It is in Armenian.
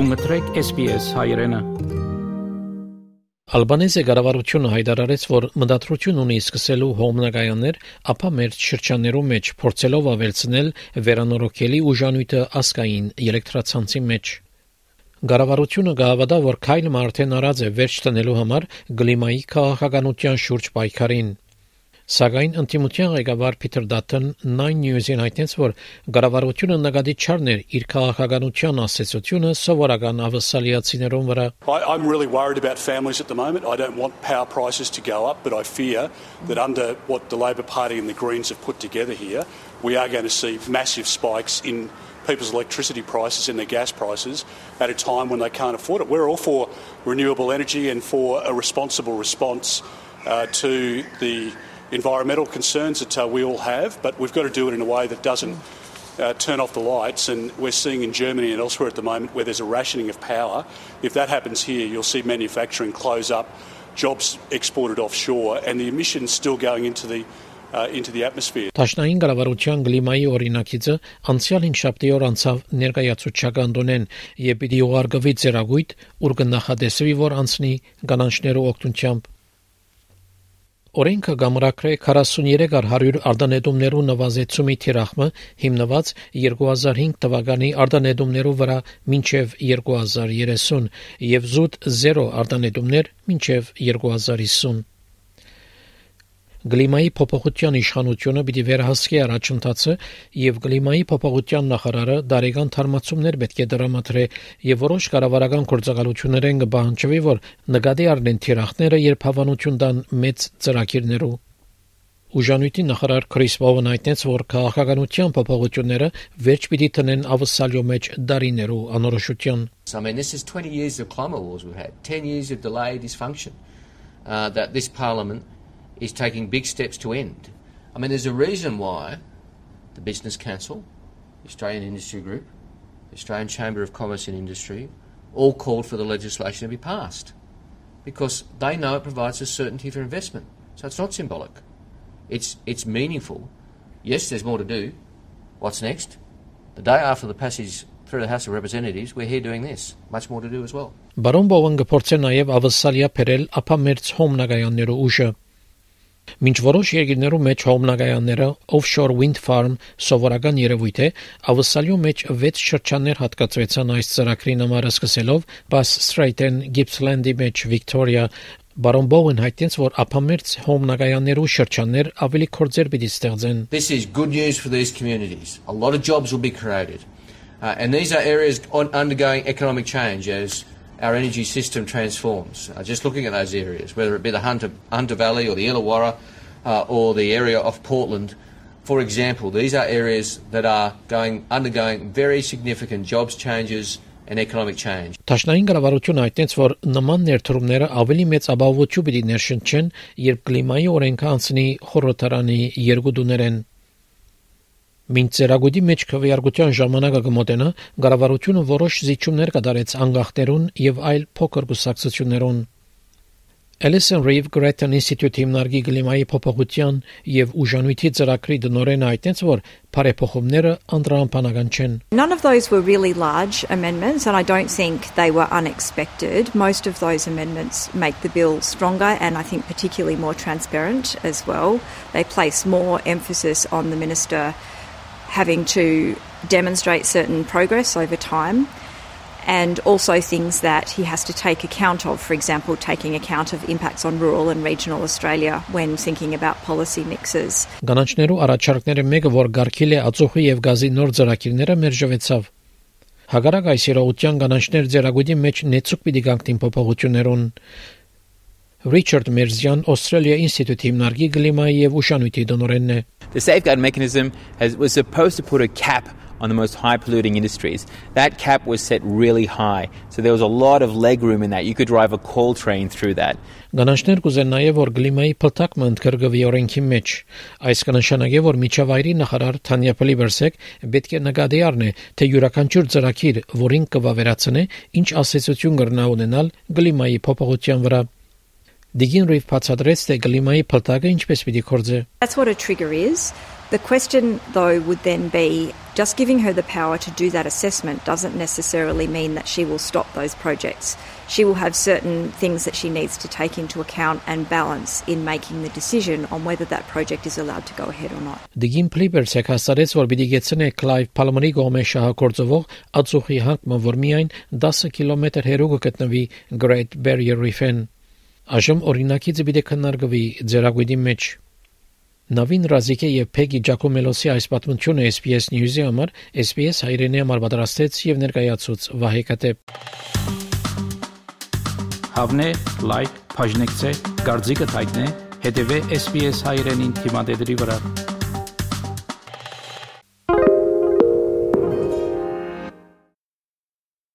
Դու մտրեք SPS հայրենը։ Ալբանեզի կառավարությունը հայտարարեց, որ մտադրություն ունի սկսելու հոմնագայաններ, ապա մեր շրջաններում մեջ փորձելով ավելցնել վերանորոգելի ուժանույթը ասկային էլեկտրացանցի մեջ։ Գարավարությունը գահավադա, որ քայլը արդեն արած է վերջ տնելու համար գլիմայի քաղաքականության շուրջ պայքարին։ Սակայն ընդդիմության ղեկավար Փիթեր Դաթն 9 News-ին հայտնեց, որ գարավարությունը նկատի չառներ իր քաղաքականության ասացությունը սովորական ավսալիացիներուն վրա։ I'm really worried about families at the moment. I don't want power prices to go up, but I fear that under what the Labor Party and the Greens have put together here, we are going to see massive spikes in people's electricity prices and their gas prices at a time when they can't afford it. We're all for renewable energy and for a responsible response uh, to the environmental concerns that uh, we all have, but we've got to do it in a way that doesn't uh, turn off the lights. And we're seeing in Germany and elsewhere at the moment where there's a rationing of power. If that happens here, you'll see manufacturing close up, jobs exported offshore, and the emissions still going into the uh, into the atmosphere. Տաշնային գարավարության գլիմայի օրինակիցը անցյալ 5 շաբթի օր անցավ ներկայացուցչական դոնեն եւ պիտի ուղարկվի ծերագույթ, ուր կնախադեсվի որ անցնի կանանչներու օգնությամբ Օրենքը գամրակրե 43 100 արտանետումներու նվազեցումի թիրախը հիմնված 2005 թվականի արտանետումներու վրա մինչև 2030 եւ զուտ 0 արտանետումներ մինչև 2050 Գլիմայի փոփոխության իշխանությունը պիտի վերահսկի առաջընթացը եւ գլիմայի փոփոխության նախարարը դարեգան թարմացումներ պետք է դրամատրե եւ որոշ կառավարական գործակալություններ են կբանջվի, որ նկատի առնեն թիրախները երբ հավանություն տան մեծ ծրագիրներով Ուժանույթի նախարար Քրիս Բովն հայտնեց, որ քաղաքականության փոփոխությունները վերջ պիտի տնեն ավսալյո մեջ դարիներու անորոշություն։ I mean this is 20 years of climate wars. We've had, 10 years of delayed dysfunction uh, that this parliament is taking big steps to end. I mean, there's a reason why the Business Council, the Australian Industry Group, the Australian Chamber of Commerce and Industry all called for the legislation to be passed because they know it provides a certainty for investment. So it's not symbolic, it's, it's meaningful. Yes, there's more to do. What's next? The day after the passage through the House of Representatives, we're here doing this. Much more to do as well. Բարոն Բովն գործե նաև ավսալիա փերել ապա մերց հոմնագայաններու ուժը Մինչ որոշ երկրներում մեջ հողմնագայանները offshore wind farm սովորական երևույթ է, ավսալյու մեջ 6 շրջաններ հատկացվեցան այս ծրագրին համար սկսելով Bass Strait and Gippsland-ի մեջ Victoria Բարոն Բոուեն հայտնեց, որ ափամերձ հողմնագայաններու շրջաններ ավելի կորձեր պիտի ստեղծեն։ This is good news for these communities. A lot of jobs will be created. Uh, and these are areas on, undergoing economic change as our energy system transforms. Uh, just looking at those areas, whether it be the Hunter, Hunter Valley or the Illawarra uh, or the area of Portland, for example, these are areas that are going undergoing very significant jobs changes and economic change. Տաշնային կառավարությունը հայտնեց, որ նման ներդրումները ավելի մեծ ապահովություն պիտի ներշնչեն, երբ կլիմայի օրենքը անցնի խորհրդարանի երկու դուներեն Մինչ ծերագույտի մեջ քվեարկության ժամանակը կմոտենա, գարավարությունը որոշ զիջումներ կդարեց անգախներուն եւ այլ փոքր գուսակցություններուն։ Ellison Reeve Gretton Institute հիմնարկի գլիմայի փոփոխության եւ ուժանույթի ծրագրի դնորեն այդտենց որ բարեփոխումները անդրամփանական չեն։ None of those were really large amendments and I don't think they were unexpected. Most of those amendments make the bill stronger and I think particularly more transparent as well. They place more emphasis on the minister having to demonstrate certain progress over time and also things that he has to take account of, for example, taking account of impacts on rural and regional Australia when thinking about policy mixes. Գանաչներու առաջարկները մեկը որ Գարքիլե ածուխի եւ գազի նոր ծրագիրները մերժվեցավ։ Հագարակ այս երողության գանաչներ ձերագույտի մեջ նեցուկ պիտի գանքտին փոփոխություններուն Richard Merzian Australia Institute հիմնարկի գլիմայի եւ ուշանույթի դոնորենն է The safeguard mechanism has, was supposed to put a cap on the most high polluting industries. That cap was set really high. So there was a lot of leg room in that. You could drive a coal train through that. Գանաշներ կուզեն նաև որ գլիմայի փլտակը ընդգրկվի օրենքի մեջ։ Այս կնշանակի որ միջավայրի նախարար Թանյա Պլիվերսեկ պետք է նկատի առնի, թե յուրաքանչյուր ծրագիր, որին կվավերացնե, ինչ ասացություն կրնա ունենալ գլիմայի փոփոխության վրա։ Դիգին Ռիվ բացատրեց, թե գլիմայի փլտակը ինչպես պիտի կործե։ That's what a trigger is. The question though would then be Just giving her the power to do that assessment doesn't necessarily mean that she will stop those projects. She will have certain things that she needs to take into account and balance in making the decision on whether that project is allowed to go ahead or not. Դիգին Փլիպերսը հաստատեց, որ պիտի գեցնե Clive Palmer-ի գոմե շահագործվող ածուխի հանգումը, որ միայն 10 կիլոմետր հեռու կգտնվի Great Barrier Reef-ին։ Այժմ օրինակիցը պիտի քննարկվի ձերագույդի մեջ։ Նավին Ռազիկե եւ Փեգի Ջակոմելոսի այս պատմությունը SPS News-ի համար SPS հայրենի համար պատրաստեց եւ ներկայացուց Վահե Կատեփ։ Հավնե, լայք, բաժնեկցե, դարձիկը թայտնե, հետեւե SPS հայրենին թիմադեդի վրա։